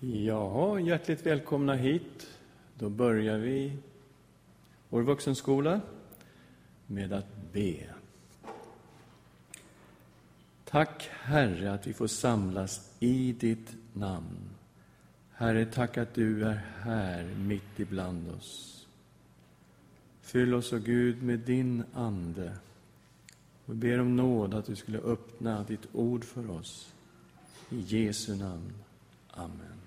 Ja, hjärtligt välkomna hit. Då börjar vi vår vuxenskola med att be. Tack, Herre, att vi får samlas i ditt namn. Herre, tack att du är här mitt ibland oss. Fyll oss, o Gud, med din Ande. Vi ber om nåd att du skulle öppna ditt ord för oss. I Jesu namn. Amen.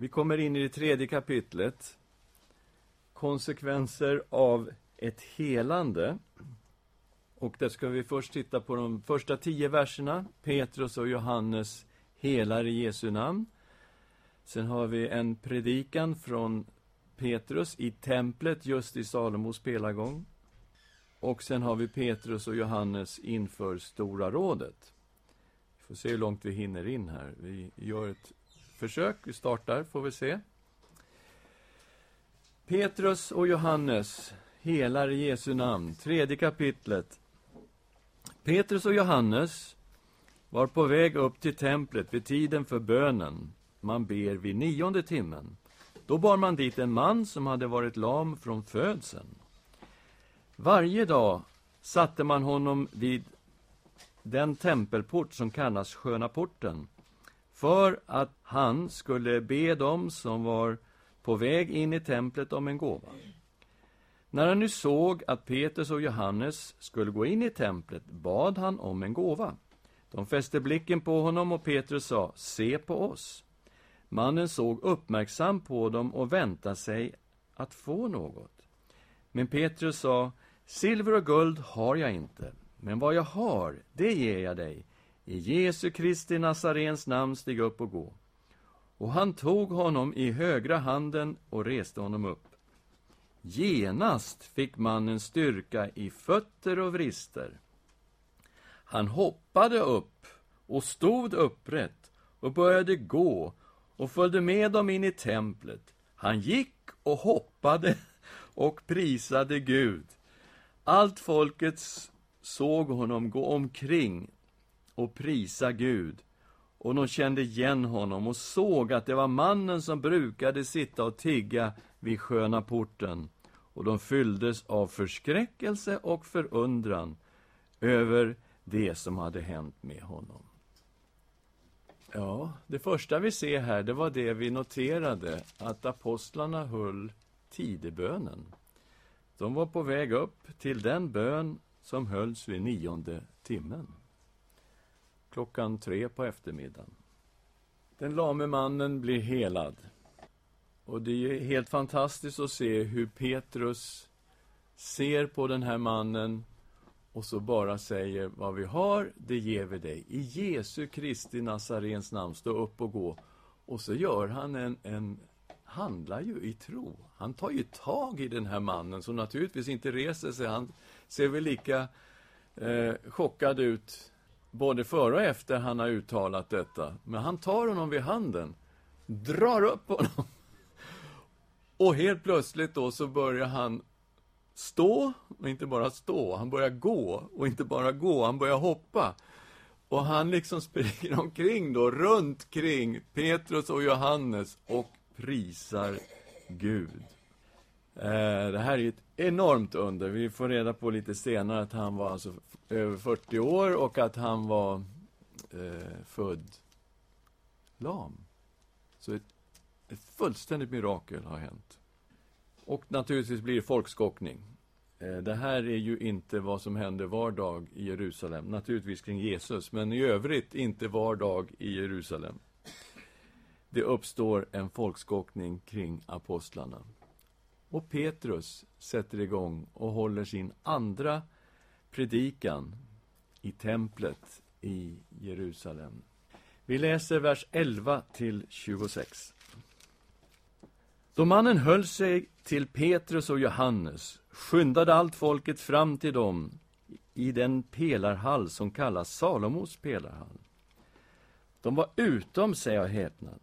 Vi kommer in i det tredje kapitlet. Konsekvenser av ett helande. Och där ska vi först titta på de första tio verserna. Petrus och Johannes helar i Jesu namn. Sen har vi en predikan från Petrus i templet just i Salomos pelargång. Och sen har vi Petrus och Johannes inför Stora rådet. Vi får se hur långt vi hinner in här. Vi gör ett försök. Vi startar, får vi se. Petrus och Johannes helar i Jesu namn. Tredje kapitlet. Petrus och Johannes var på väg upp till templet vid tiden för bönen. Man ber vid nionde timmen. Då bar man dit en man som hade varit lam från födseln. Varje dag satte man honom vid den tempelport som kallas Sköna porten för att han skulle be dem som var på väg in i templet om en gåva. När han nu såg att Petrus och Johannes skulle gå in i templet bad han om en gåva. De fäste blicken på honom och Petrus sa, se på oss. Mannen såg uppmärksam på dem och väntade sig att få något. Men Petrus sa, silver och guld har jag inte, men vad jag har, det ger jag dig. I Jesu Kristi Nazarens namn, stig upp och gå. Och han tog honom i högra handen och reste honom upp. Genast fick mannen styrka i fötter och vrister. Han hoppade upp och stod upprätt och började gå och följde med dem in i templet. Han gick och hoppade och prisade Gud. Allt folket såg honom gå omkring och prisa Gud. Och de kände igen honom och såg att det var mannen som brukade sitta och tigga vid sköna porten. Och de fylldes av förskräckelse och förundran över det som hade hänt med honom. Ja, det första vi ser här, det var det vi noterade, att apostlarna höll tidebönen. De var på väg upp till den bön som hölls vid nionde timmen. Klockan tre på eftermiddagen. Den lame mannen blir helad. Och det är helt fantastiskt att se hur Petrus ser på den här mannen och så bara säger vad vi har, det ger vi dig. I Jesu Kristi Nazarens namn, stå upp och gå. Och så gör han en, en handlar ju i tro. Han tar ju tag i den här mannen som naturligtvis inte reser sig. Han ser väl lika eh, chockad ut både före och efter han har uttalat detta. Men han tar honom vid handen, drar upp honom. Och helt plötsligt då så börjar han stå, och inte bara stå, han börjar gå, och inte bara gå, han börjar hoppa. Och han liksom springer omkring då, runt kring Petrus och Johannes och prisar Gud. Eh, det här är ett enormt under. Vi får reda på lite senare att han var alltså över 40 år och att han var eh, född lam. Så ett, ett fullständigt mirakel har hänt. Och naturligtvis blir det folkskockning. Eh, det här är ju inte vad som händer var dag i Jerusalem, naturligtvis kring Jesus, men i övrigt inte var dag i Jerusalem. Det uppstår en folkskockning kring apostlarna. Och Petrus sätter igång och håller sin andra predikan i templet i Jerusalem. Vi läser vers 11 till 26. Då mannen höll sig till Petrus och Johannes skyndade allt folket fram till dem i den pelarhall som kallas Salomos pelarhall. De var utom sig av häpnad.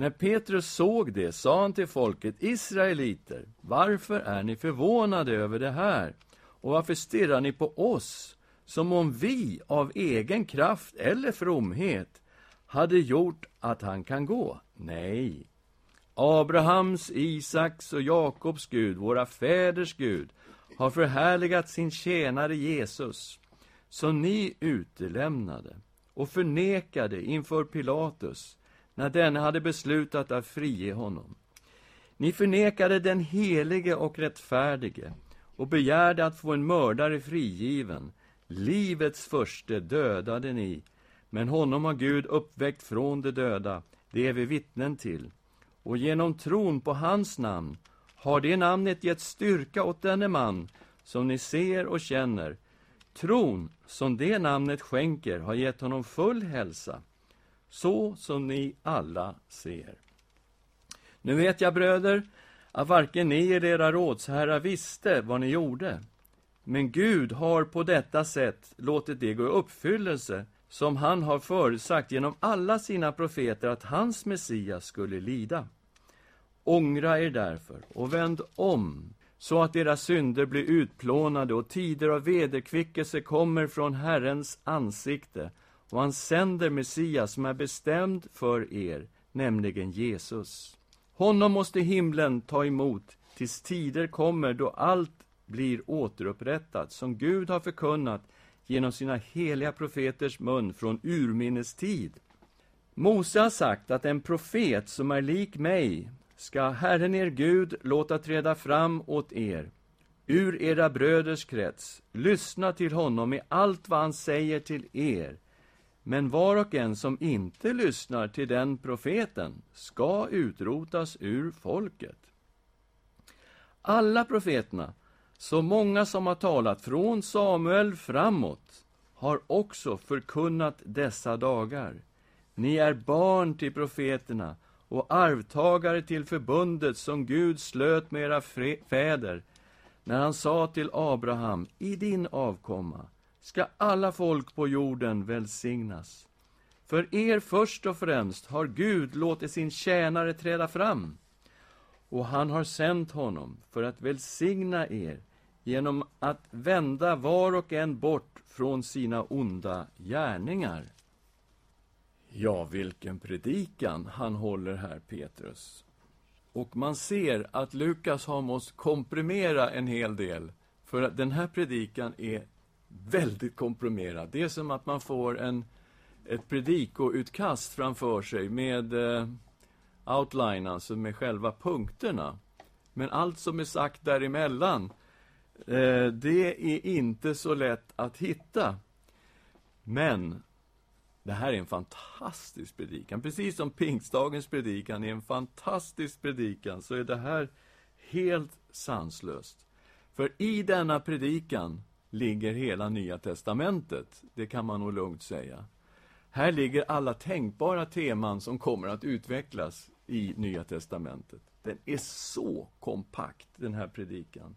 När Petrus såg det sa han till folket, Israeliter, varför är ni förvånade över det här? Och varför stirrar ni på oss, som om vi av egen kraft eller fromhet hade gjort att han kan gå. Nej, Abrahams, Isaks och Jakobs Gud, våra fäders Gud, har förhärligat sin tjänare Jesus, som ni utelämnade och förnekade inför Pilatus, när denne hade beslutat att frige honom. Ni förnekade den helige och rättfärdige och begärde att få en mördare frigiven. Livets förste dödade ni, men honom har Gud uppväckt från de döda, det är vi vittnen till. Och genom tron på hans namn har det namnet gett styrka åt denne man, som ni ser och känner. Tron som det namnet skänker har gett honom full hälsa, så som ni alla ser. Nu vet jag, bröder, att varken ni eller era rådsherrar visste vad ni gjorde. Men Gud har på detta sätt låtit det gå i uppfyllelse, som han har förutsagt genom alla sina profeter att hans Messias skulle lida. Ångra er därför och vänd om, så att era synder blir utplånade och tider av vederkvickelse kommer från Herrens ansikte, och han sänder Messias som är bestämd för er, nämligen Jesus. Honom måste himlen ta emot tills tider kommer då allt blir återupprättat, som Gud har förkunnat genom sina heliga profeters mun från urminnes tid. Mose har sagt att en profet som är lik mig ska Herren er Gud låta träda fram åt er ur era bröders krets. Lyssna till honom i allt vad han säger till er. Men var och en som inte lyssnar till den profeten ska utrotas ur folket. Alla profeterna, så många som har talat från Samuel framåt, har också förkunnat dessa dagar. Ni är barn till profeterna och arvtagare till förbundet som Gud slöt med era fäder när han sa till Abraham, i din avkomma ska alla folk på jorden välsignas. För er först och främst har Gud låtit sin tjänare träda fram, och han har sänt honom för att välsigna er genom att vända var och en bort från sina onda gärningar. Ja, vilken predikan han håller här, Petrus. Och man ser att Lukas har måste komprimera en hel del, för att den här predikan är väldigt komprimerad. Det är som att man får en, ett predikoutkast framför sig med eh, outline, alltså med själva punkterna. Men allt som är sagt däremellan, eh, det är inte så lätt att hitta. Men det här är en fantastisk predikan. Precis som pingstdagens predikan är en fantastisk predikan, så är det här helt sanslöst. För i denna predikan ligger hela Nya testamentet. Det kan man nog lugnt säga. Här ligger alla tänkbara teman som kommer att utvecklas i Nya testamentet. Den är så kompakt, den här predikan.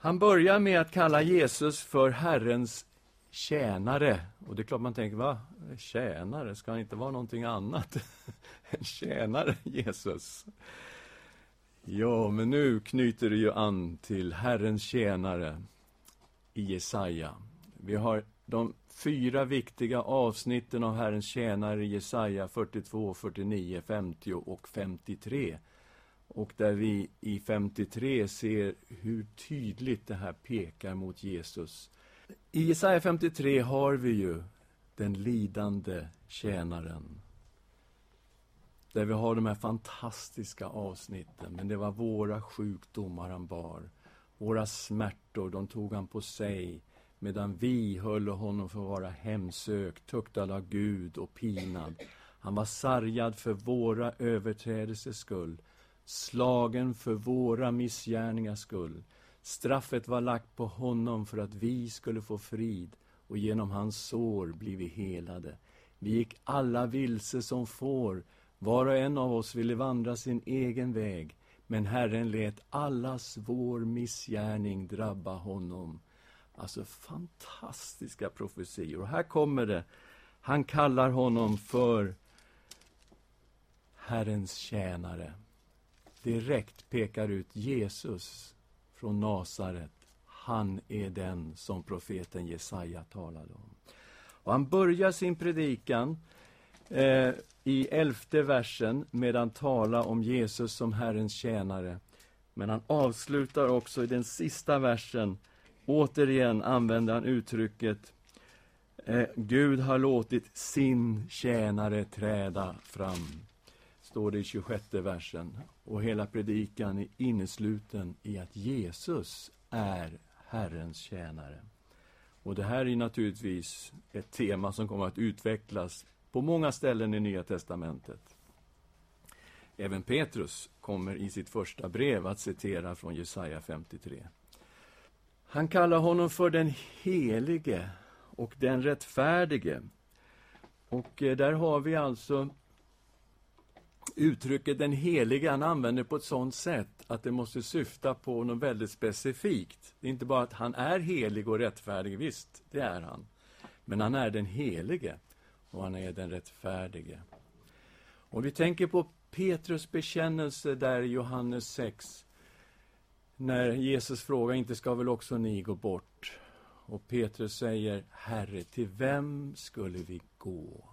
Han börjar med att kalla Jesus för Herrens tjänare. Och det är klart man tänker, va? Tjänare, ska han inte vara någonting annat? en tjänare, Jesus. Ja, men nu knyter det ju an till Herrens tjänare i Jesaja. Vi har de fyra viktiga avsnitten av Herrens tjänare i Jesaja 42, 49, 50 och 53. Och där vi i 53 ser hur tydligt det här pekar mot Jesus i Jesaja 53 har vi ju den lidande tjänaren. Där vi har de här fantastiska avsnitten. Men det var våra sjukdomar han bar. Våra smärtor, de tog han på sig. Medan vi höll honom för att vara hemsökt, tuktad av Gud och pinad. Han var sargad för våra överträdelsers skull, slagen för våra missgärningars skull. Straffet var lagt på honom för att vi skulle få frid och genom hans sår blev vi helade. Vi gick alla vilse som får, var och en av oss ville vandra sin egen väg, men Herren lät allas vår missgärning drabba honom. Alltså fantastiska profetior. Och här kommer det. Han kallar honom för Herrens tjänare. Direkt pekar ut Jesus från Nasaret. Han är den som profeten Jesaja talade om. Och han börjar sin predikan eh, i elfte versen med han om Jesus som Herrens tjänare. Men han avslutar också i den sista versen, återigen använder han uttrycket eh, Gud har låtit sin tjänare träda fram. Står det i 26 versen. Och hela predikan är innesluten i att Jesus är Herrens tjänare. Och det här är naturligtvis ett tema som kommer att utvecklas på många ställen i Nya testamentet. Även Petrus kommer i sitt första brev att citera från Jesaja 53. Han kallar honom för den helige och den rättfärdige. Och eh, där har vi alltså uttrycket den helige han använder på ett sådant sätt att det måste syfta på något väldigt specifikt. Det är inte bara att han är helig och rättfärdig, visst, det är han. Men han är den helige och han är den rättfärdige. Om vi tänker på Petrus bekännelse där i Johannes 6, när Jesus frågar, inte ska väl också ni gå bort? Och Petrus säger, Herre, till vem skulle vi gå?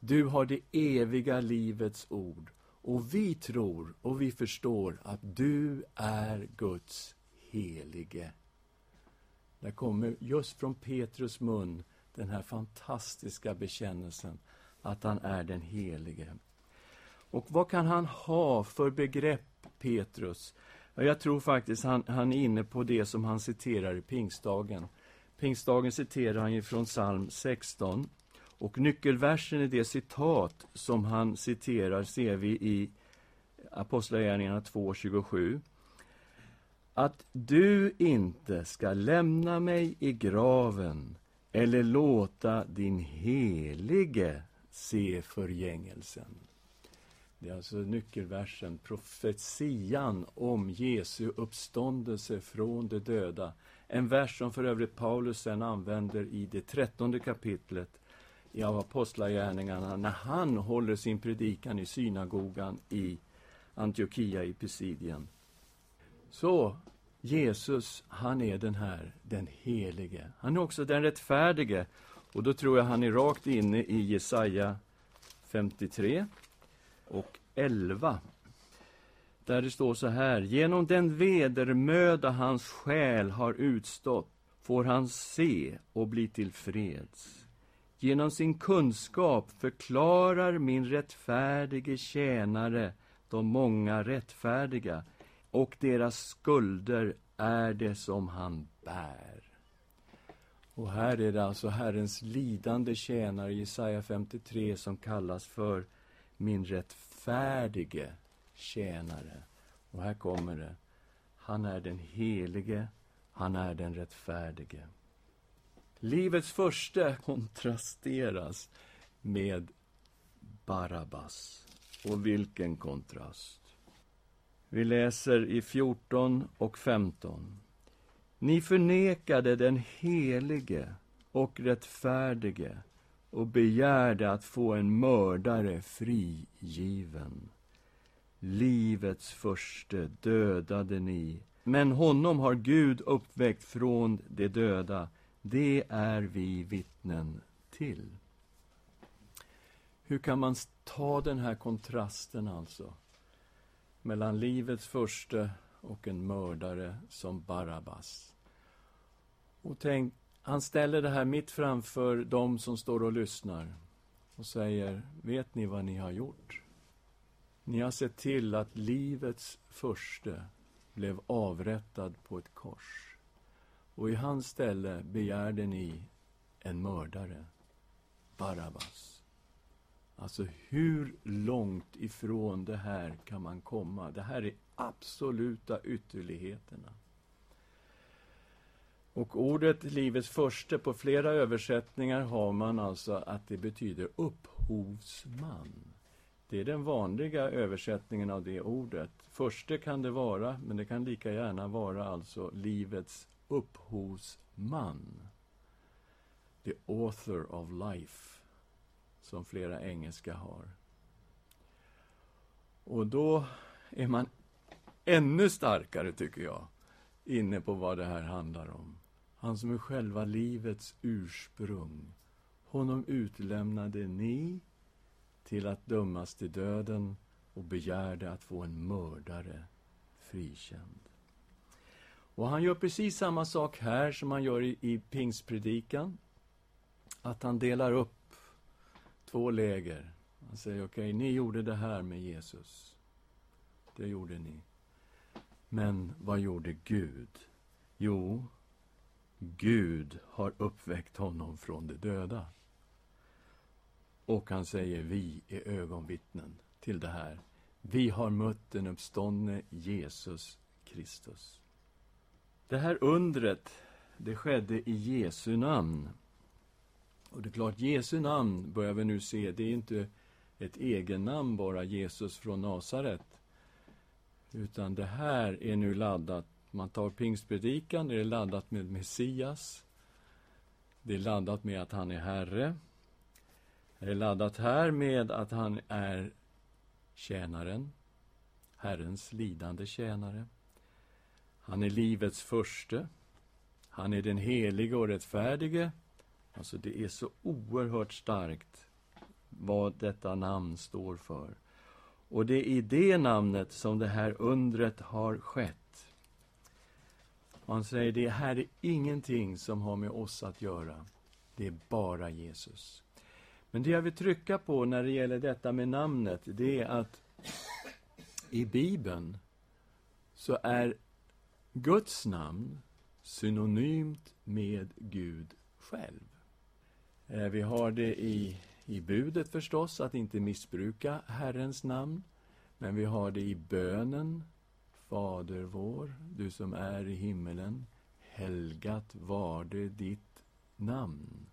Du har det eviga livets ord och vi tror och vi förstår att du är Guds helige. Där kommer just från Petrus mun den här fantastiska bekännelsen att han är den helige. Och vad kan han ha för begrepp, Petrus? Jag tror faktiskt han, han är inne på det som han citerar i pingstdagen. Pingstdagen citerar han från psalm 16. Och nyckelversen i det citat som han citerar ser vi i Apostlagärningarna 2.27. Att du inte ska lämna mig i graven eller låta din helige se förgängelsen. Det är alltså nyckelversen, profetian om Jesu uppståndelse från de döda. En vers som för övrigt Paulus sen använder i det trettonde kapitlet i Apostlagärningarna när han håller sin predikan i synagogan i Antiochia i Pisidien. Så Jesus, han är den här, den helige. Han är också den rättfärdige. Och då tror jag han är rakt inne i Jesaja 53 och 11. Där det står så här. Genom den vedermöda hans själ har utstått får han se och bli tillfreds. Genom sin kunskap förklarar min rättfärdige tjänare de många rättfärdiga och deras skulder är det som han bär. Och här är det alltså Herrens lidande tjänare, Jesaja 53, som kallas för min rättfärdige tjänare. Och här kommer det. Han är den helige, han är den rättfärdige. Livets första kontrasteras med Barabbas. Och vilken kontrast! Vi läser i 14 och 15. Ni förnekade den helige och rättfärdige och begärde att få en mördare frigiven. Livets förste dödade ni, men honom har Gud uppväckt från de döda. Det är vi vittnen till. Hur kan man ta den här kontrasten alltså? Mellan livets första och en mördare som Barabbas. Och tänk, han ställer det här mitt framför dem som står och lyssnar och säger, vet ni vad ni har gjort? Ni har sett till att livets första blev avrättad på ett kors. Och i hans ställe begärde ni en mördare, Barabbas. Alltså, hur långt ifrån det här kan man komma? Det här är absoluta ytterligheterna. Och ordet livets första, på flera översättningar har man alltså att det betyder upphovsman. Det är den vanliga översättningen av det ordet. Förste kan det vara, men det kan lika gärna vara alltså livets upphovsman. The author of life, som flera engelska har. Och då är man ännu starkare, tycker jag, inne på vad det här handlar om. Han som är själva livets ursprung. Honom utlämnade ni till att dömas till döden och begärde att få en mördare frikänd. Och han gör precis samma sak här som han gör i, i pingstpredikan. Att han delar upp två läger. Han säger, okej, okay, ni gjorde det här med Jesus. Det gjorde ni. Men vad gjorde Gud? Jo, Gud har uppväckt honom från de döda. Och han säger, vi är ögonvittnen till det här. Vi har mött den uppståndne Jesus Kristus. Det här undret, det skedde i Jesu namn. Och det är klart, Jesu namn börjar vi nu se, det är inte ett egennamn bara, Jesus från Nasaret. Utan det här är nu laddat. Man tar pingstpredikan, det är laddat med Messias. Det är laddat med att han är Herre. Det är laddat här med att han är tjänaren, Herrens lidande tjänare. Han är livets förste. Han är den helige och rättfärdige. Alltså, det är så oerhört starkt vad detta namn står för. Och det är i det namnet som det här undret har skett. Han säger, det här är ingenting som har med oss att göra. Det är bara Jesus. Men det jag vill trycka på när det gäller detta med namnet, det är att i Bibeln så är Guds namn synonymt med Gud själv. Eh, vi har det i, i budet förstås, att inte missbruka Herrens namn. Men vi har det i bönen, Fader vår, du som är i himmelen. Helgat varde ditt namn.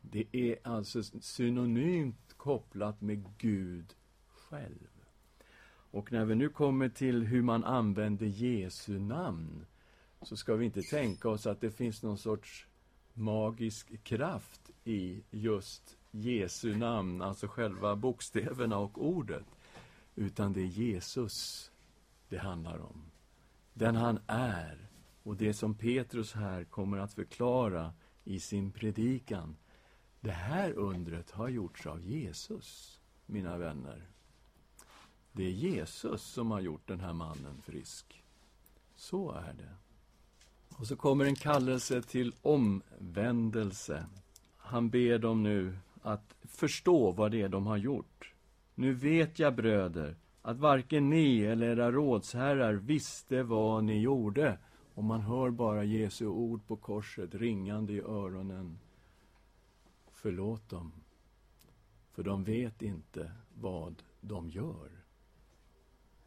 Det är alltså synonymt kopplat med Gud själv. Och när vi nu kommer till hur man använder Jesu namn så ska vi inte tänka oss att det finns någon sorts magisk kraft i just Jesu namn, alltså själva bokstäverna och ordet. Utan det är Jesus det handlar om. Den han är. Och det som Petrus här kommer att förklara i sin predikan. Det här undret har gjorts av Jesus, mina vänner. Det är Jesus som har gjort den här mannen frisk. Så är det. Och så kommer en kallelse till omvändelse. Han ber dem nu att förstå vad det är de har gjort. Nu vet jag, bröder, att varken ni eller era rådsherrar visste vad ni gjorde. Och man hör bara Jesu ord på korset ringande i öronen. Förlåt dem, för de vet inte vad de gör.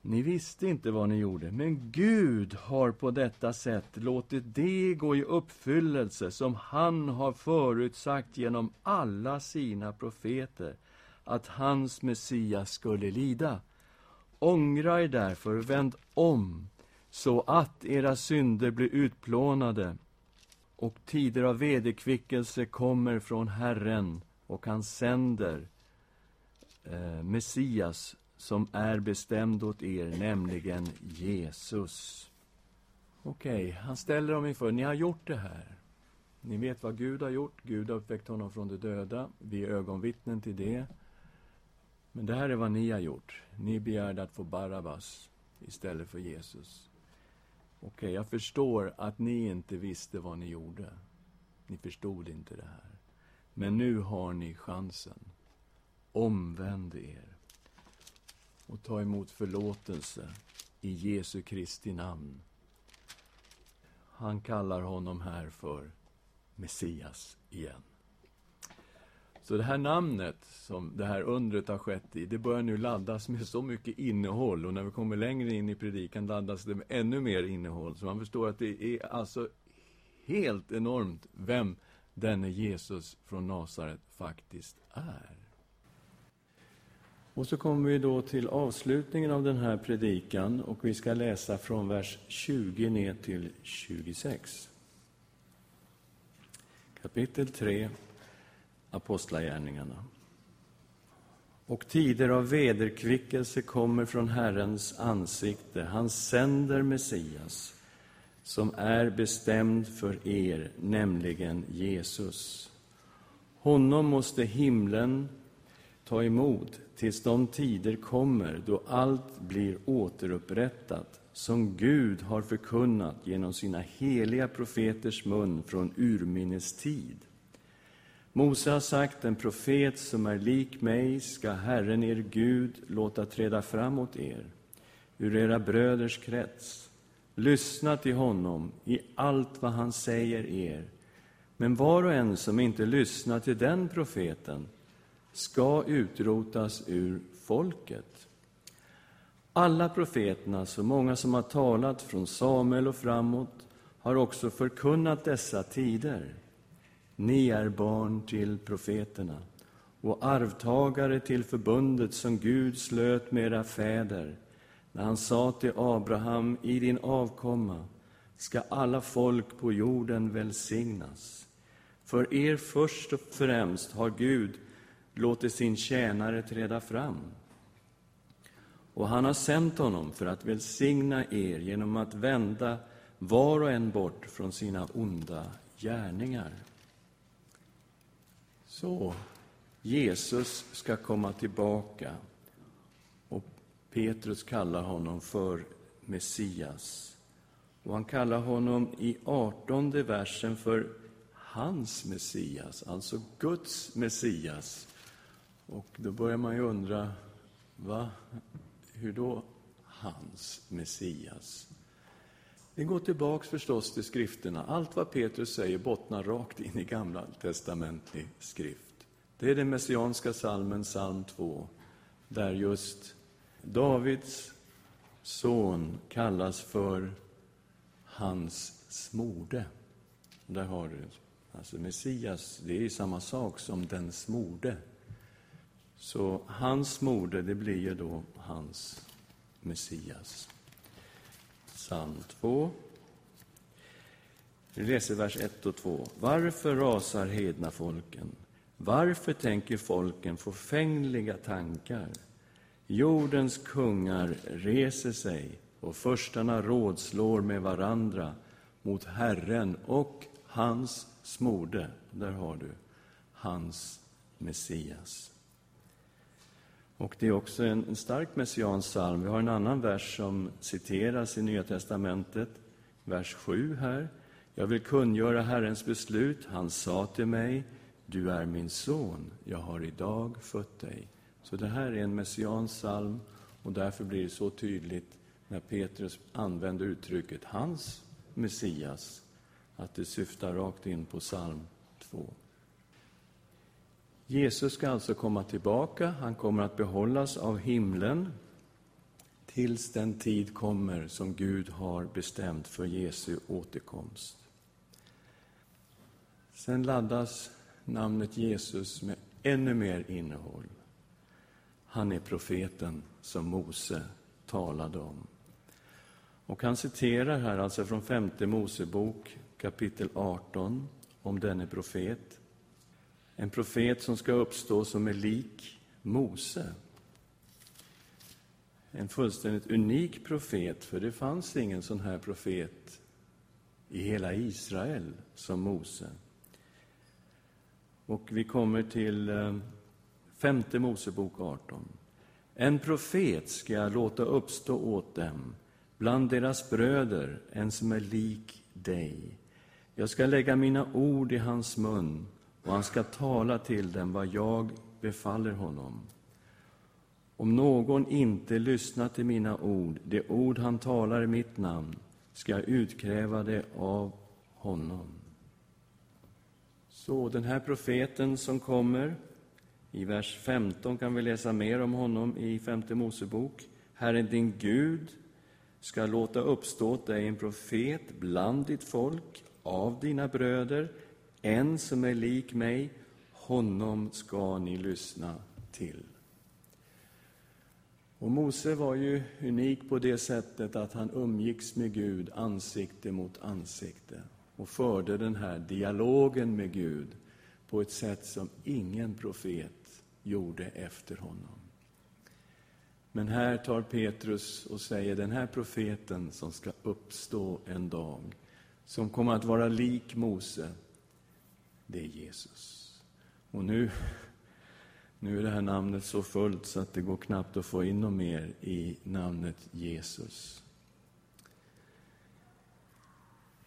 Ni visste inte vad ni gjorde, men Gud har på detta sätt låtit det gå i uppfyllelse som han har förutsagt genom alla sina profeter, att hans Messias skulle lida. Ångra er därför, vänd om, så att era synder blir utplånade och tider av vederkvickelse kommer från Herren och han sänder eh, Messias som är bestämd åt er, nämligen Jesus. Okej, okay, han ställer dem inför, ni har gjort det här. Ni vet vad Gud har gjort, Gud har uppväckt honom från de döda, vi är ögonvittnen till det. Men det här är vad ni har gjort. Ni begärde att få Barabbas istället för Jesus. Okej, okay, jag förstår att ni inte visste vad ni gjorde. Ni förstod inte det här. Men nu har ni chansen. Omvänd er och ta emot förlåtelse i Jesu Kristi namn. Han kallar honom här för Messias igen. Så det här namnet som det här undret har skett i, det börjar nu laddas med så mycket innehåll och när vi kommer längre in i predikan laddas det med ännu mer innehåll. Så man förstår att det är alltså helt enormt vem denne Jesus från Nasaret faktiskt är. Och så kommer vi då till avslutningen av den här predikan och vi ska läsa från vers 20 ner till 26. Kapitel 3, Apostlagärningarna. Och tider av vederkvickelse kommer från Herrens ansikte. Han sänder Messias, som är bestämd för er, nämligen Jesus. Honom måste himlen ta emot tills de tider kommer då allt blir återupprättat som Gud har förkunnat genom sina heliga profeters mun från urminnes tid. Mose har sagt, en profet som är lik mig ska Herren er Gud låta träda fram mot er ur era bröders krets. Lyssna till honom i allt vad han säger er. Men var och en som inte lyssnar till den profeten ska utrotas ur folket. Alla profeterna, så många som har talat från Samuel och framåt, har också förkunnat dessa tider. Ni är barn till profeterna och arvtagare till förbundet som Gud slöt med era fäder när han sa till Abraham, i din avkomma ska alla folk på jorden välsignas. För er först och främst har Gud låter sin tjänare träda fram. Och han har sänt honom för att välsigna er genom att vända var och en bort från sina onda gärningar. Så, Jesus ska komma tillbaka och Petrus kallar honom för Messias. Och han kallar honom i artonde versen för hans Messias, alltså Guds Messias. Och då börjar man ju undra, va? hur då hans Messias? Vi går tillbaks förstås till skrifterna. Allt vad Petrus säger bottnar rakt in i Gamla testamentlig skrift. Det är den messianska salmen, psalm 2, där just Davids son kallas för hans smorde. Där har du Alltså Messias, det är samma sak som den smorde. Så hans moder, det blir ju då hans Messias. Psalm 2. Vi läser vers 1 och 2. Varför rasar hedna folken? Varför tänker folken förfängliga tankar? Jordens kungar reser sig och förstarna rådslår med varandra mot Herren och hans smorde. Där har du hans Messias. Och det är också en, en stark messiansk psalm. Vi har en annan vers som citeras i Nya testamentet, vers 7 här. Jag vill kungöra Herrens beslut. Han sa till mig, du är min son, jag har idag fött dig. Så det här är en messiansk psalm och därför blir det så tydligt när Petrus använder uttrycket hans Messias, att det syftar rakt in på psalm 2. Jesus ska alltså komma tillbaka. Han kommer att behållas av himlen tills den tid kommer som Gud har bestämt för Jesu återkomst. Sen laddas namnet Jesus med ännu mer innehåll. Han är profeten som Mose talade om. Och han citerar här alltså från femte Mosebok kapitel 18 om denne profet. En profet som ska uppstå som är lik Mose. En fullständigt unik profet, för det fanns ingen sån här profet i hela Israel som Mose. Och vi kommer till eh, femte Mosebok 18. En profet ska jag låta uppstå åt dem, bland deras bröder, en som är lik dig. Jag ska lägga mina ord i hans mun och han ska tala till dem vad jag befaller honom. Om någon inte lyssnar till mina ord, det ord han talar i mitt namn, ska jag utkräva det av honom. Så den här profeten som kommer, i vers 15 kan vi läsa mer om honom i femte Mosebok. Herren din Gud ska låta uppstå åt dig en profet bland ditt folk, av dina bröder, en som är lik mig, honom ska ni lyssna till. Och Mose var ju unik på det sättet att han umgicks med Gud ansikte mot ansikte och förde den här dialogen med Gud på ett sätt som ingen profet gjorde efter honom. Men här tar Petrus och säger den här profeten som ska uppstå en dag, som kommer att vara lik Mose, det är Jesus. Och nu, Nu är det här namnet så fullt så att det går knappt att få in något mer i namnet Jesus.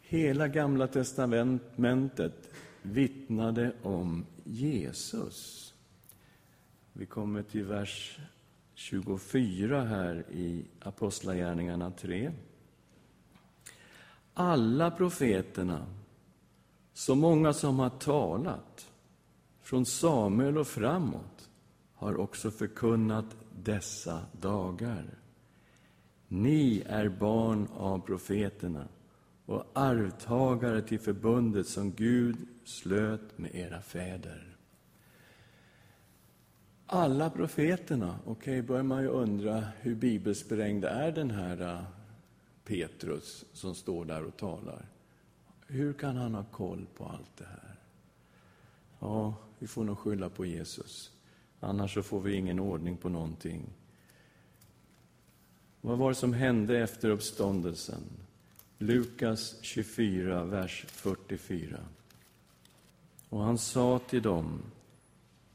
Hela Gamla testamentet vittnade om Jesus. Vi kommer till vers 24 här i Apostlagärningarna 3. Alla profeterna, så många som har talat, från Samuel och framåt, har också förkunnat dessa dagar. Ni är barn av profeterna och arvtagare till förbundet som Gud slöt med era fäder. Alla profeterna, okej, okay, börjar man ju undra hur bibelsprängd är den här äh, Petrus som står där och talar? Hur kan han ha koll på allt det här? Ja, vi får nog skylla på Jesus. Annars så får vi ingen ordning på någonting. Vad var det som hände efter uppståndelsen? Lukas 24, vers 44. Och han sa till dem,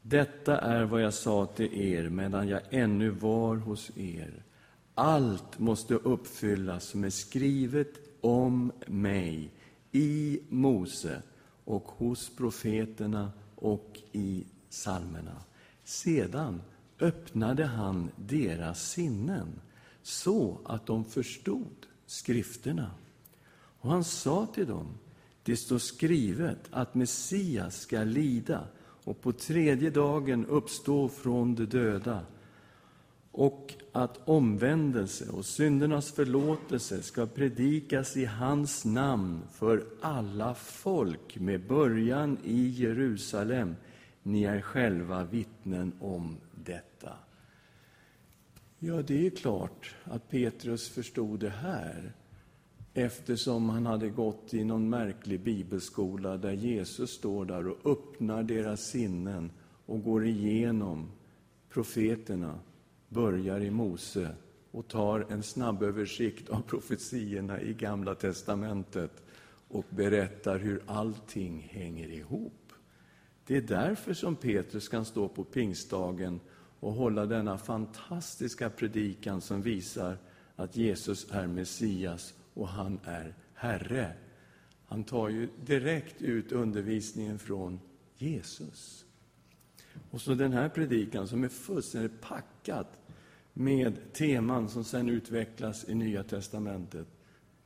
detta är vad jag sa till er medan jag ännu var hos er. Allt måste uppfyllas som är skrivet om mig i Mose och hos profeterna och i psalmerna. Sedan öppnade han deras sinnen så att de förstod skrifterna. Och han sa till dem, det står skrivet att Messias ska lida och på tredje dagen uppstå från de döda och att omvändelse och syndernas förlåtelse ska predikas i hans namn för alla folk med början i Jerusalem. Ni är själva vittnen om detta. Ja, det är klart att Petrus förstod det här eftersom han hade gått i någon märklig bibelskola där Jesus står där och öppnar deras sinnen och går igenom profeterna, börjar i Mose och tar en snabböversikt av profetiorna i Gamla testamentet och berättar hur allting hänger ihop. Det är därför som Petrus kan stå på pingstdagen och hålla denna fantastiska predikan som visar att Jesus är Messias och han är Herre. Han tar ju direkt ut undervisningen från Jesus. Och så den här predikan som är fullständigt packad med teman som sen utvecklas i Nya testamentet.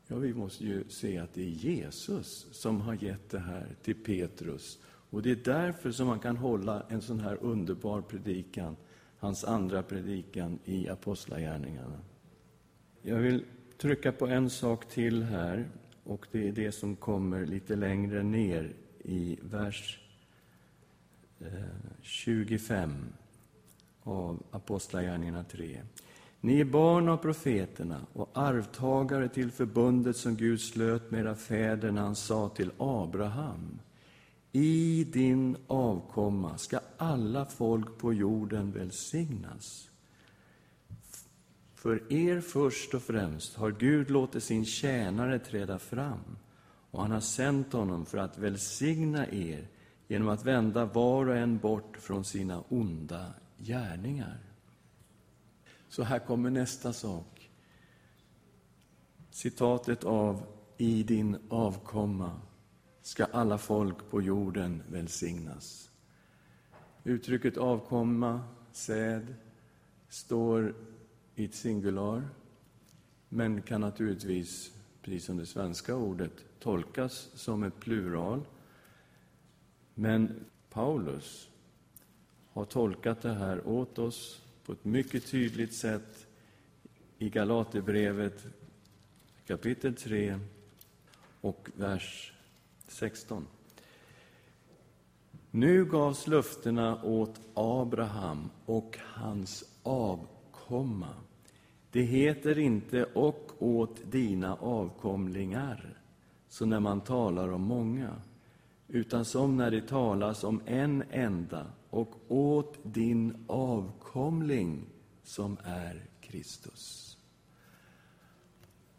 Ja, vi måste ju se att det är Jesus som har gett det här till Petrus. Och det är därför som man kan hålla en sån här underbar predikan, hans andra predikan i Apostlagärningarna. Jag vill trycka på en sak till här, och det är det som kommer lite längre ner i vers eh, 25 av Apostlagärningarna 3. Ni är barn av profeterna och arvtagare till förbundet som Gud slöt med era fäder när han sa till Abraham i din avkomma ska alla folk på jorden välsignas. För er först och främst har Gud låtit sin tjänare träda fram, och han har sänt honom för att välsigna er genom att vända var och en bort från sina onda gärningar. Så här kommer nästa sak. Citatet av ”I din avkomma ska alla folk på jorden välsignas”. Uttrycket avkomma, säd, står i ett singular, men kan naturligtvis, precis som det svenska ordet, tolkas som ett plural. Men Paulus har tolkat det här åt oss på ett mycket tydligt sätt i Galaterbrevet kapitel 3 och vers 16. Nu gavs löftena åt Abraham och hans avkomma. Det heter inte ”och åt dina avkomlingar”, så när man talar om många, utan som när det talas om en enda, och åt din avkomling, som är Kristus.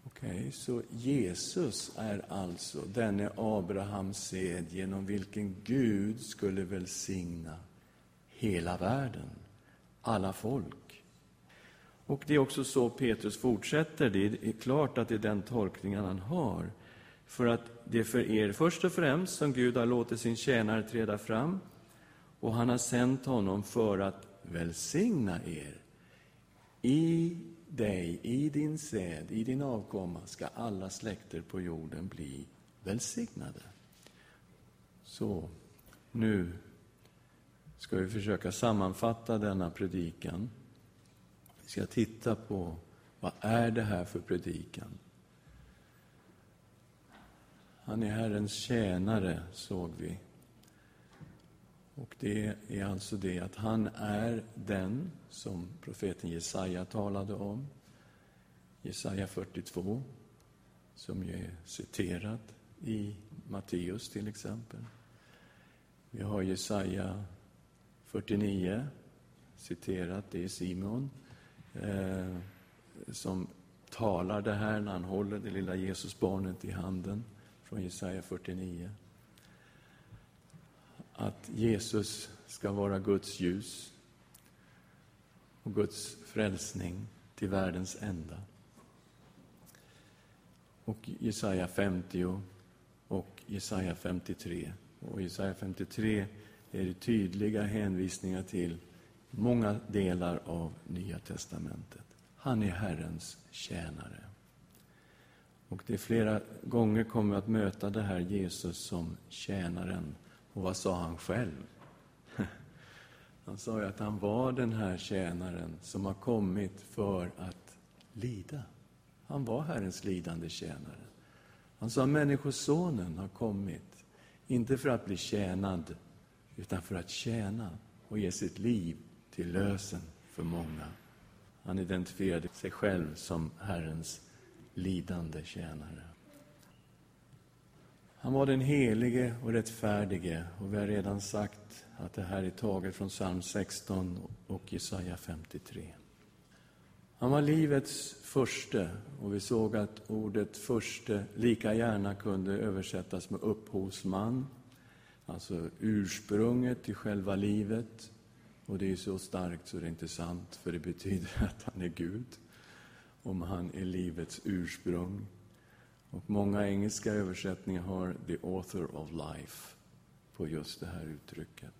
Okej, okay, så Jesus är alltså denne Abrahams sed genom vilken Gud skulle välsigna hela världen, alla folk. Och det är också så Petrus fortsätter. Det är klart att det är den tolkningen han har. För att det är för er först och främst som Gud har låtit sin tjänare träda fram och han har sänt honom för att välsigna er. I dig, i din säd, i din avkomma ska alla släkter på jorden bli välsignade. Så, nu ska vi försöka sammanfatta denna predikan. Vi ska titta på vad är det här för predikan? Han är Herrens tjänare, såg vi. Och det är alltså det att han är den som profeten Jesaja talade om. Jesaja 42, som ju är citerat i Matteus till exempel. Vi har Jesaja 49, citerat, det är Simon, eh, som talar det här när han håller det lilla Jesusbarnet i handen, från Jesaja 49. Att Jesus ska vara Guds ljus och Guds frälsning till världens ända. Och Jesaja 50 och Jesaja 53. Och Jesaja 53 är det tydliga hänvisningar till många delar av Nya testamentet. Han är Herrens tjänare. Och det är flera gånger kommer att möta det här Jesus som tjänaren. Och vad sa han själv? Han sa ju att han var den här tjänaren som har kommit för att lida. Han var Herrens lidande tjänare. Han sa att Människosonen har kommit, inte för att bli tjänad, utan för att tjäna och ge sitt liv till lösen för många. Han identifierade sig själv som Herrens lidande tjänare. Han var den helige och rättfärdige och vi har redan sagt att det här är taget från psalm 16 och Jesaja 53. Han var livets förste och vi såg att ordet förste lika gärna kunde översättas med upphovsman, alltså ursprunget till själva livet. Och det är så starkt så det är inte sant, för det betyder att han är Gud, om han är livets ursprung. Och många engelska översättningar har the author of life på just det här uttrycket.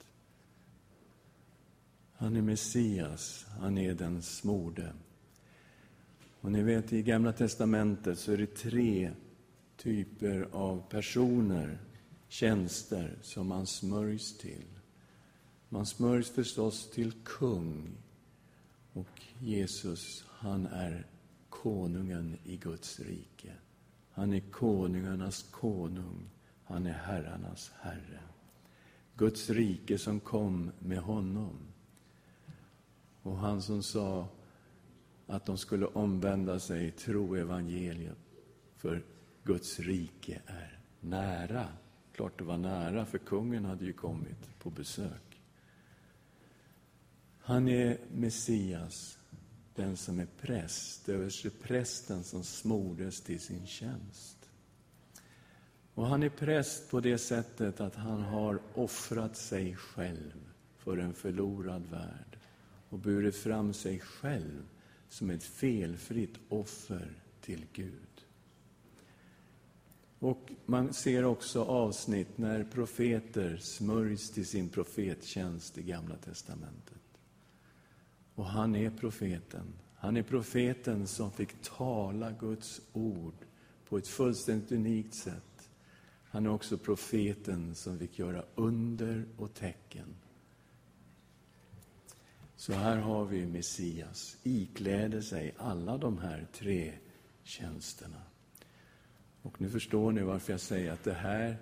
Han är Messias, han är den smorde. Och ni vet, i Gamla testamentet så är det tre typer av personer, tjänster, som man smörjs till. Man smörjs förstås till kung. Och Jesus, han är konungen i Guds rike. Han är konungarnas konung. Han är herrarnas herre. Guds rike som kom med honom. Och han som sa att de skulle omvända sig, tro evangeliet, för Guds rike är nära. Klart det var nära, för kungen hade ju kommit på besök. Han är Messias, den som är präst, översteprästen som smordes till sin tjänst. Och han är präst på det sättet att han har offrat sig själv för en förlorad värld och burit fram sig själv som ett felfritt offer till Gud. Och man ser också avsnitt när profeter smörjs till sin profettjänst i Gamla testamentet. Och han är profeten. Han är profeten som fick tala Guds ord på ett fullständigt unikt sätt. Han är också profeten som fick göra under och tecken. Så här har vi Messias, ikläder sig alla de här tre tjänsterna. Och nu förstår ni varför jag säger att det här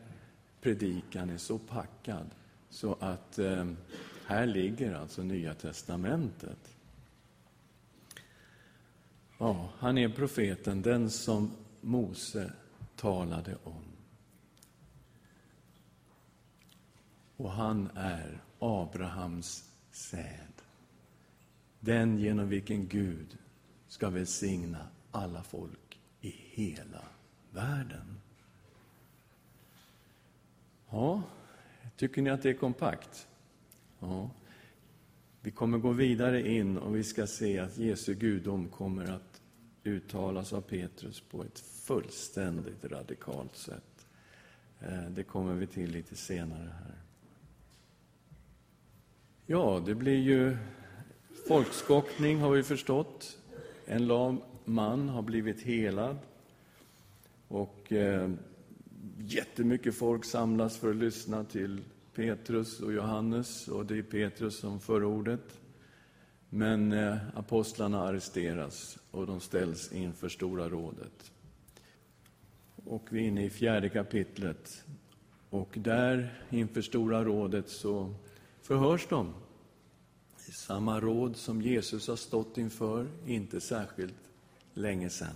predikan är så packad så att eh, här ligger alltså Nya testamentet. Ja, han är profeten, den som Mose talade om. Och han är Abrahams säd. Den genom vilken Gud ska välsigna alla folk i hela världen. Ja, tycker ni att det är kompakt? Ja. Vi kommer gå vidare in och vi ska se att Jesu gudom kommer att uttalas av Petrus på ett fullständigt radikalt sätt. Eh, det kommer vi till lite senare här. Ja, det blir ju folkskockning har vi förstått. En lam man har blivit helad. Och eh, jättemycket folk samlas för att lyssna till Petrus och Johannes, och det är Petrus som för ordet. Men eh, apostlarna arresteras och de ställs inför Stora rådet. Och vi är inne i fjärde kapitlet. Och där, inför Stora rådet, så förhörs de. I samma råd som Jesus har stått inför, inte särskilt länge sedan.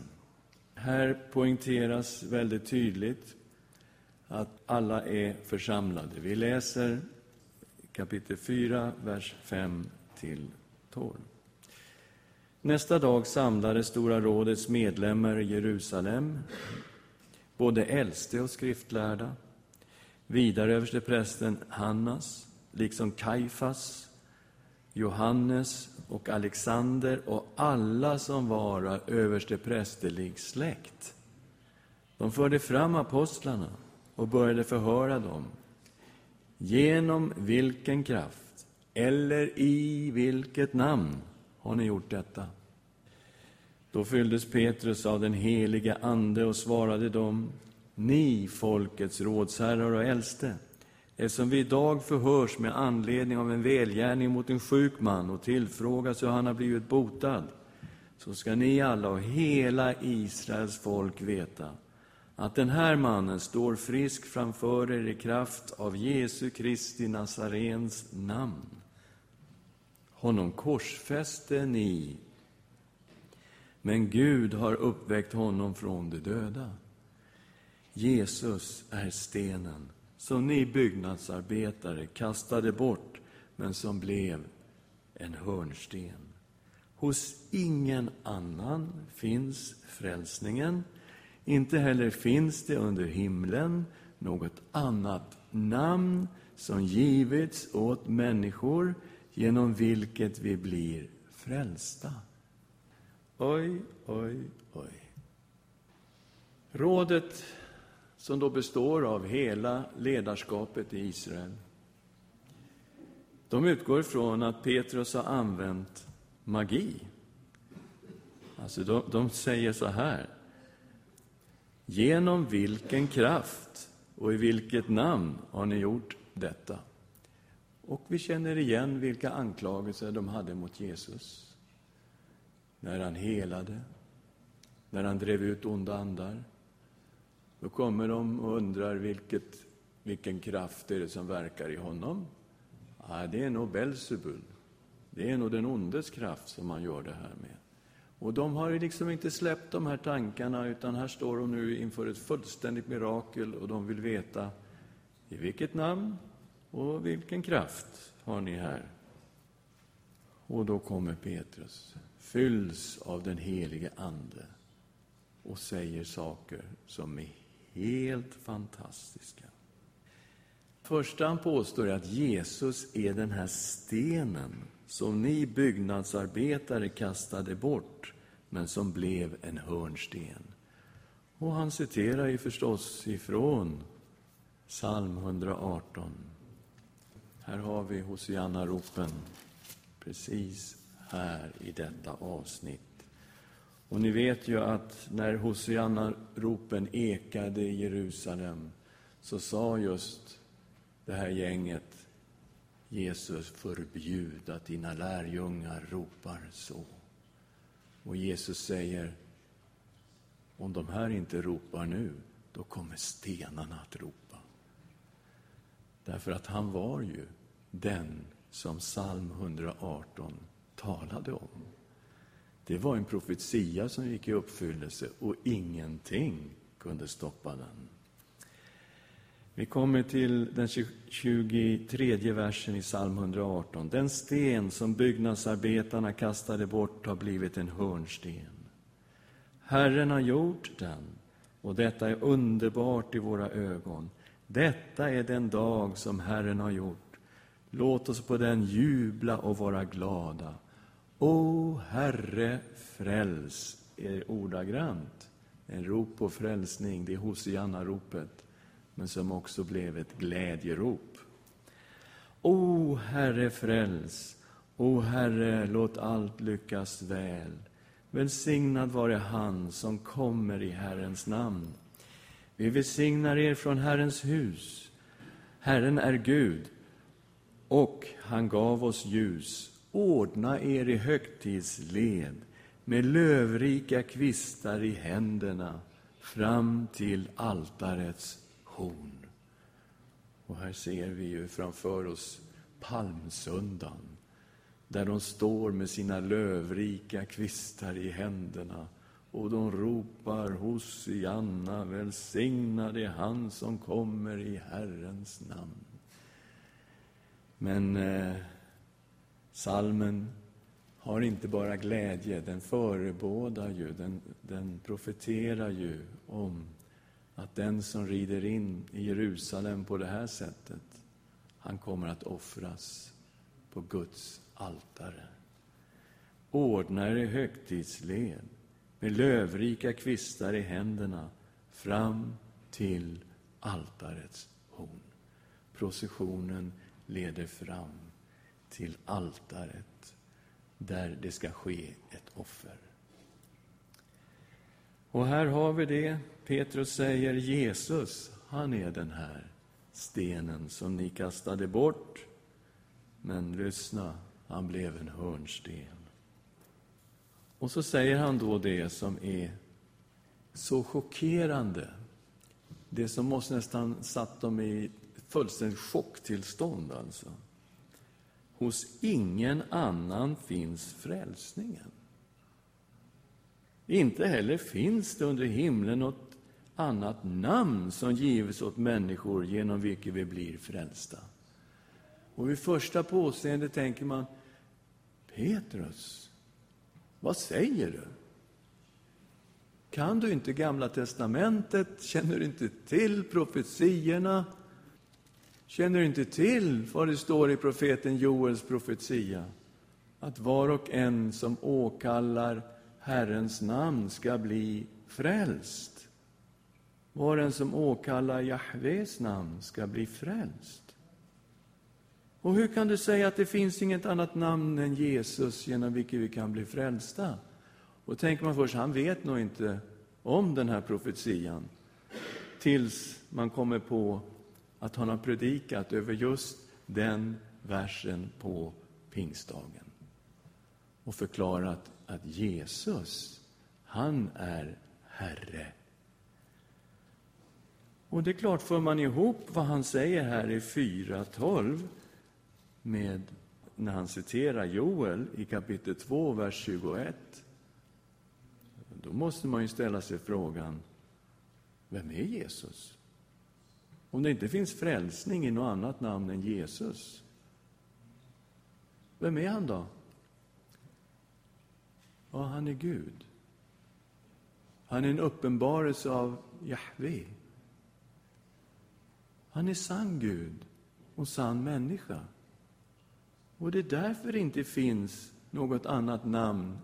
Här poängteras väldigt tydligt att alla är församlade. Vi läser kapitel 4, vers 5 till 12. Nästa dag samlades Stora rådets medlemmar i Jerusalem, både äldste och skriftlärda, vidare översteprästen Hannas, liksom Kaifas, Johannes och Alexander och alla som vara översteprästerlig släkt. De förde fram apostlarna och började förhöra dem. Genom vilken kraft eller i vilket namn har ni gjort detta? Då fylldes Petrus av den helige Ande och svarade dem, ni folkets rådsherrar och äldste, eftersom vi idag förhörs med anledning av en välgärning mot en sjuk man och tillfrågas hur han har blivit botad, så ska ni alla och hela Israels folk veta att den här mannen står frisk framför er i kraft av Jesu Kristi Nazarens namn. Honom korsfäste ni, men Gud har uppväckt honom från de döda. Jesus är stenen som ni byggnadsarbetare kastade bort, men som blev en hörnsten. Hos ingen annan finns frälsningen, inte heller finns det under himlen något annat namn som givits åt människor genom vilket vi blir frälsta. Oj, oj, oj. Rådet, som då består av hela ledarskapet i Israel, de utgår från att Petrus har använt magi. Alltså, de, de säger så här. Genom vilken kraft och i vilket namn har ni gjort detta? Och vi känner igen vilka anklagelser de hade mot Jesus. När han helade, när han drev ut onda andar. Då kommer de och undrar vilket, vilken kraft är det som verkar i honom. Ja, det är nog Belsebul. Det är nog den ondes kraft som han gör det här med. Och de har liksom inte släppt de här tankarna, utan här står de nu inför ett fullständigt mirakel och de vill veta i vilket namn och vilken kraft har ni här? Och då kommer Petrus, fylls av den helige Ande och säger saker som är helt fantastiska. Första han påstår är att Jesus är den här stenen som ni byggnadsarbetare kastade bort, men som blev en hörnsten. Och han citerar ju förstås ifrån psalm 118. Här har vi Hosianna-ropen, precis här i detta avsnitt. Och ni vet ju att när Hosianna-ropen ekade i Jerusalem så sa just det här gänget Jesus, förbjud att dina lärjungar ropar så. Och Jesus säger, om de här inte ropar nu, då kommer stenarna att ropa. Därför att han var ju den som psalm 118 talade om. Det var en profetia som gick i uppfyllelse och ingenting kunde stoppa den. Vi kommer till den 23 versen i psalm 118. Den sten som byggnadsarbetarna kastade bort har blivit en hörnsten. Herren har gjort den, och detta är underbart i våra ögon. Detta är den dag som Herren har gjort. Låt oss på den jubla och vara glada. O Herre, fräls är ordagrant. En rop på frälsning, det är Hosianna-ropet, men som också blev ett glädjerop. O Herre, fräls. O Herre, låt allt lyckas väl. Välsignad vare han som kommer i Herrens namn. Vi välsignar er från Herrens hus. Herren är Gud, och han gav oss ljus. Ordna er i högtidsled med lövrika kvistar i händerna fram till altarets horn. Och här ser vi ju framför oss palmsöndagen, där de står med sina lövrika kvistar i händerna och de ropar Hosianna, välsignad är han som kommer i Herrens namn. Men eh, salmen har inte bara glädje, den förebådar ju, den, den profeterar ju om att den som rider in i Jerusalem på det här sättet, han kommer att offras på Guds altare. Ordna er högtidsled med lövrika kvistar i händerna fram till altarets horn. Processionen leder fram till altaret där det ska ske ett offer. Och här har vi det. Petrus säger Jesus, han är den här stenen som ni kastade bort. Men lyssna, han blev en hörnsten. Och så säger han då det som är så chockerande. Det som måste nästan satt dem i fullständigt chocktillstånd, alltså. Hos ingen annan finns frälsningen. Inte heller finns det under himlen något annat namn som gives åt människor genom vilket vi blir frälsta. Och vid första påseende tänker man, Petrus, vad säger du? Kan du inte Gamla testamentet? Känner du inte till profetiorna? Känner du inte till vad det står i profeten Joels profetia? Att var och en som åkallar Herrens namn ska bli frälst. Var och en som åkallar Jahves namn ska bli frälst. Och hur kan du säga att det finns inget annat namn än Jesus genom vilket vi kan bli frälsta? Och tänker man först, han vet nog inte om den här profetian tills man kommer på att han har predikat över just den versen på pingstdagen och förklarat att Jesus, han är Herre. Och det är klart, för man ihop vad han säger här i 4.12 med när han citerar Joel i kapitel 2, vers 21, då måste man ju ställa sig frågan, vem är Jesus? Om det inte finns frälsning i något annat namn än Jesus, vem är han då? Ja, han är Gud. Han är en uppenbarelse av Jahve. Han är sann Gud och sann människa. Och det är därför det inte finns något annat namn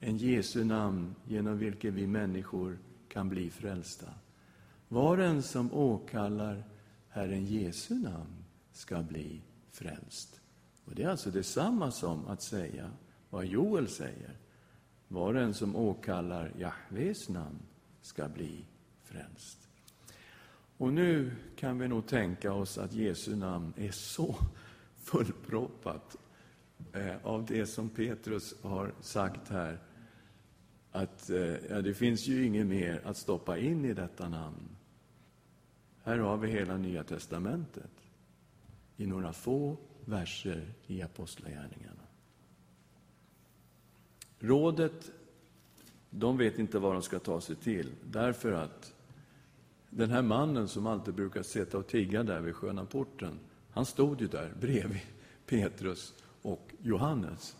än Jesu namn genom vilket vi människor kan bli frälsta. Var en som åkallar Herren Jesu namn ska bli frälst. Och Det är alltså detsamma som att säga vad Joel säger. Var en som åkallar Jahves namn ska bli frälst. Och nu kan vi nog tänka oss att Jesu namn är så fullproppat eh, av det som Petrus har sagt här att eh, ja, det finns ju inget mer att stoppa in i detta namn. Här har vi hela Nya testamentet i några få verser i Apostlagärningarna. Rådet, de vet inte vad de ska ta sig till, därför att den här mannen som alltid brukar sitta och tigga där vid sköna porten, han stod ju där bredvid Petrus och Johannes.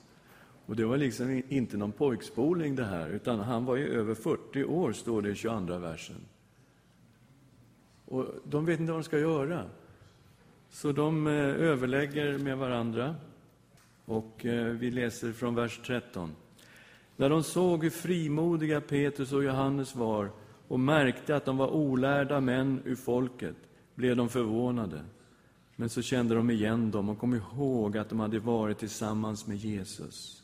Och det var liksom inte någon pojkspoling det här, utan han var ju över 40 år, står det i 22 versen. Och de vet inte vad de ska göra. Så de eh, överlägger med varandra. Och eh, vi läser från vers 13. När de såg hur frimodiga Petrus och Johannes var och märkte att de var olärda män ur folket, blev de förvånade. Men så kände de igen dem och kom ihåg att de hade varit tillsammans med Jesus.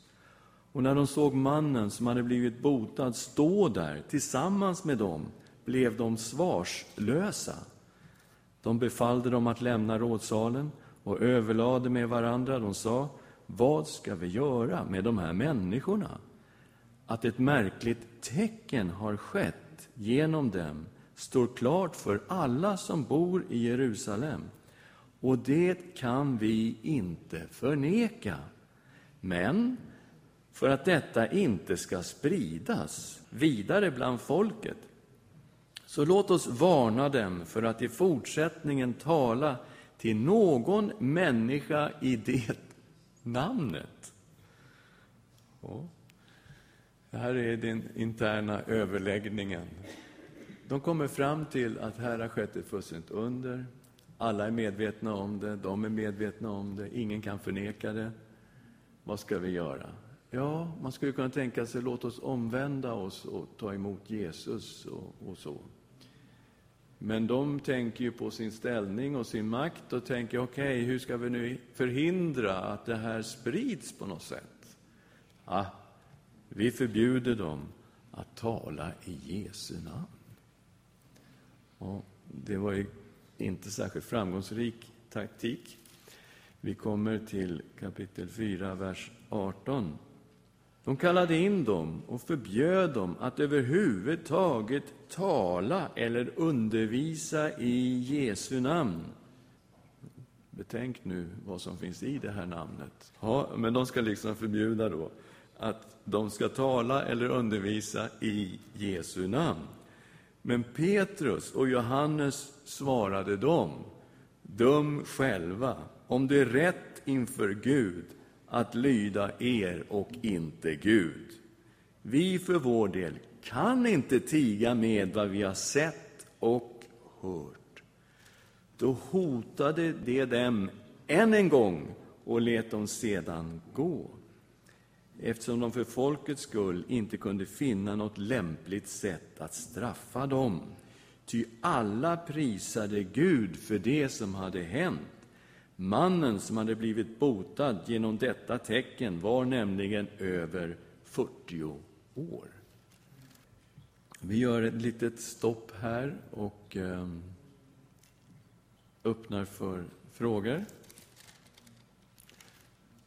Och när de såg mannen som hade blivit botad stå där tillsammans med dem, blev de svarslösa. De befallde dem att lämna rådsalen och överlade med varandra. De sa, vad ska vi göra med de här människorna? Att ett märkligt tecken har skett genom dem står klart för alla som bor i Jerusalem. Och det kan vi inte förneka. Men för att detta inte ska spridas vidare bland folket så låt oss varna dem för att i fortsättningen tala till någon människa i det namnet. Ja. Det här är den interna överläggningen. De kommer fram till att här har skett ett fullständigt under. Alla är medvetna om det, de är medvetna om det, ingen kan förneka det. Vad ska vi göra? Ja, man skulle kunna tänka sig, låt oss omvända oss och ta emot Jesus och, och så. Men de tänker ju på sin ställning och sin makt och tänker, okej, okay, hur ska vi nu förhindra att det här sprids på något sätt? Ah, vi förbjuder dem att tala i Jesu namn. Och det var ju inte särskilt framgångsrik taktik. Vi kommer till kapitel 4, vers 18. De kallade in dem och förbjöd dem att överhuvudtaget tala eller undervisa i Jesu namn. Betänk nu vad som finns i det här namnet. Ja, men de ska liksom förbjuda då att de ska tala eller undervisa i Jesu namn. Men Petrus och Johannes svarade dem, döm själva om det är rätt inför Gud att lyda er och inte Gud. Vi för vår del kan inte tiga med vad vi har sett och hört. Då hotade de dem än en gång och lät dem sedan gå eftersom de för folkets skull inte kunde finna något lämpligt sätt att straffa dem. Ty alla prisade Gud för det som hade hänt. Mannen som hade blivit botad genom detta tecken var nämligen över 40 år. Vi gör ett litet stopp här och ehm, öppnar för frågor.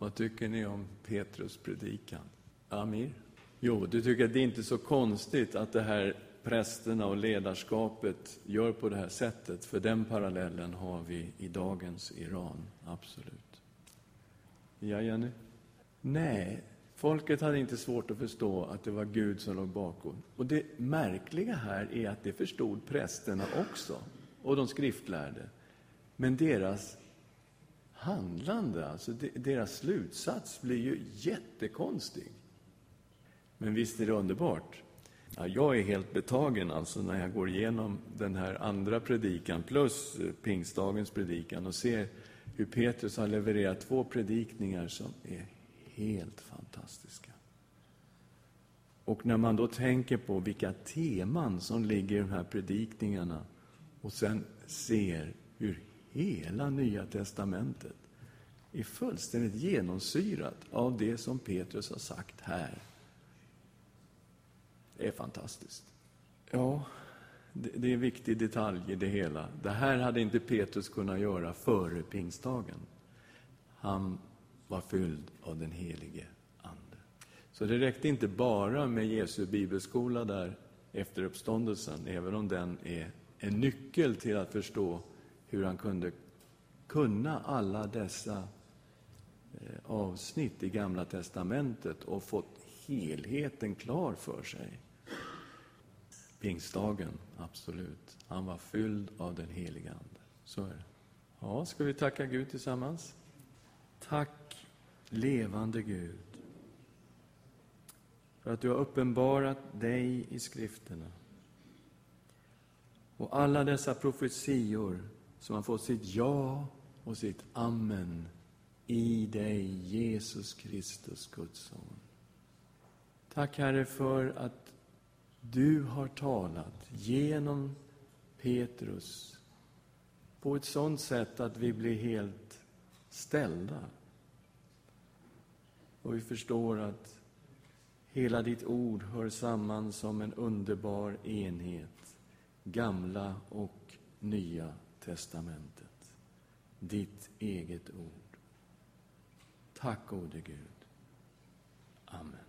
Vad tycker ni om Petrus predikan? Amir? Jo, du tycker att det är inte så konstigt att det här prästerna och ledarskapet gör på det här sättet, för den parallellen har vi i dagens Iran, absolut. Ja, Jenny? Nej, folket hade inte svårt att förstå att det var Gud som låg bakom. Och det märkliga här är att det förstod prästerna också, och de skriftlärde. Men deras handlande, alltså deras slutsats, blir ju jättekonstig. Men visst är det underbart? Ja, jag är helt betagen alltså när jag går igenom den här andra predikan plus eh, pingstdagens predikan och ser hur Petrus har levererat två predikningar som är helt fantastiska. Och när man då tänker på vilka teman som ligger i de här predikningarna och sen ser hur hela Nya testamentet är fullständigt genomsyrat av det som Petrus har sagt här. Det är fantastiskt. Ja, det, är en viktig detalj i det hela. Det här hade inte Petrus kunnat göra före pingstdagen. Han var fylld av den helige Ande. Så det räckte inte bara med Jesu bibelskola där efter uppståndelsen, även om den är en nyckel till att förstå hur han kunde kunna alla dessa eh, avsnitt i Gamla testamentet och fått helheten klar för sig. Pingstdagen, absolut. Han var fylld av den heliga Ande. Så är det. Ja, ska vi tacka Gud tillsammans? Tack, levande Gud, för att du har uppenbarat dig i skrifterna. Och alla dessa profetior som har fått sitt ja och sitt Amen i dig, Jesus Kristus, Guds son. Tack, Herre, för att du har talat genom Petrus på ett sådant sätt att vi blir helt ställda. Och vi förstår att hela ditt ord hör samman som en underbar enhet, gamla och nya testamentet. Ditt eget ord. Tack, gode Gud. Amen.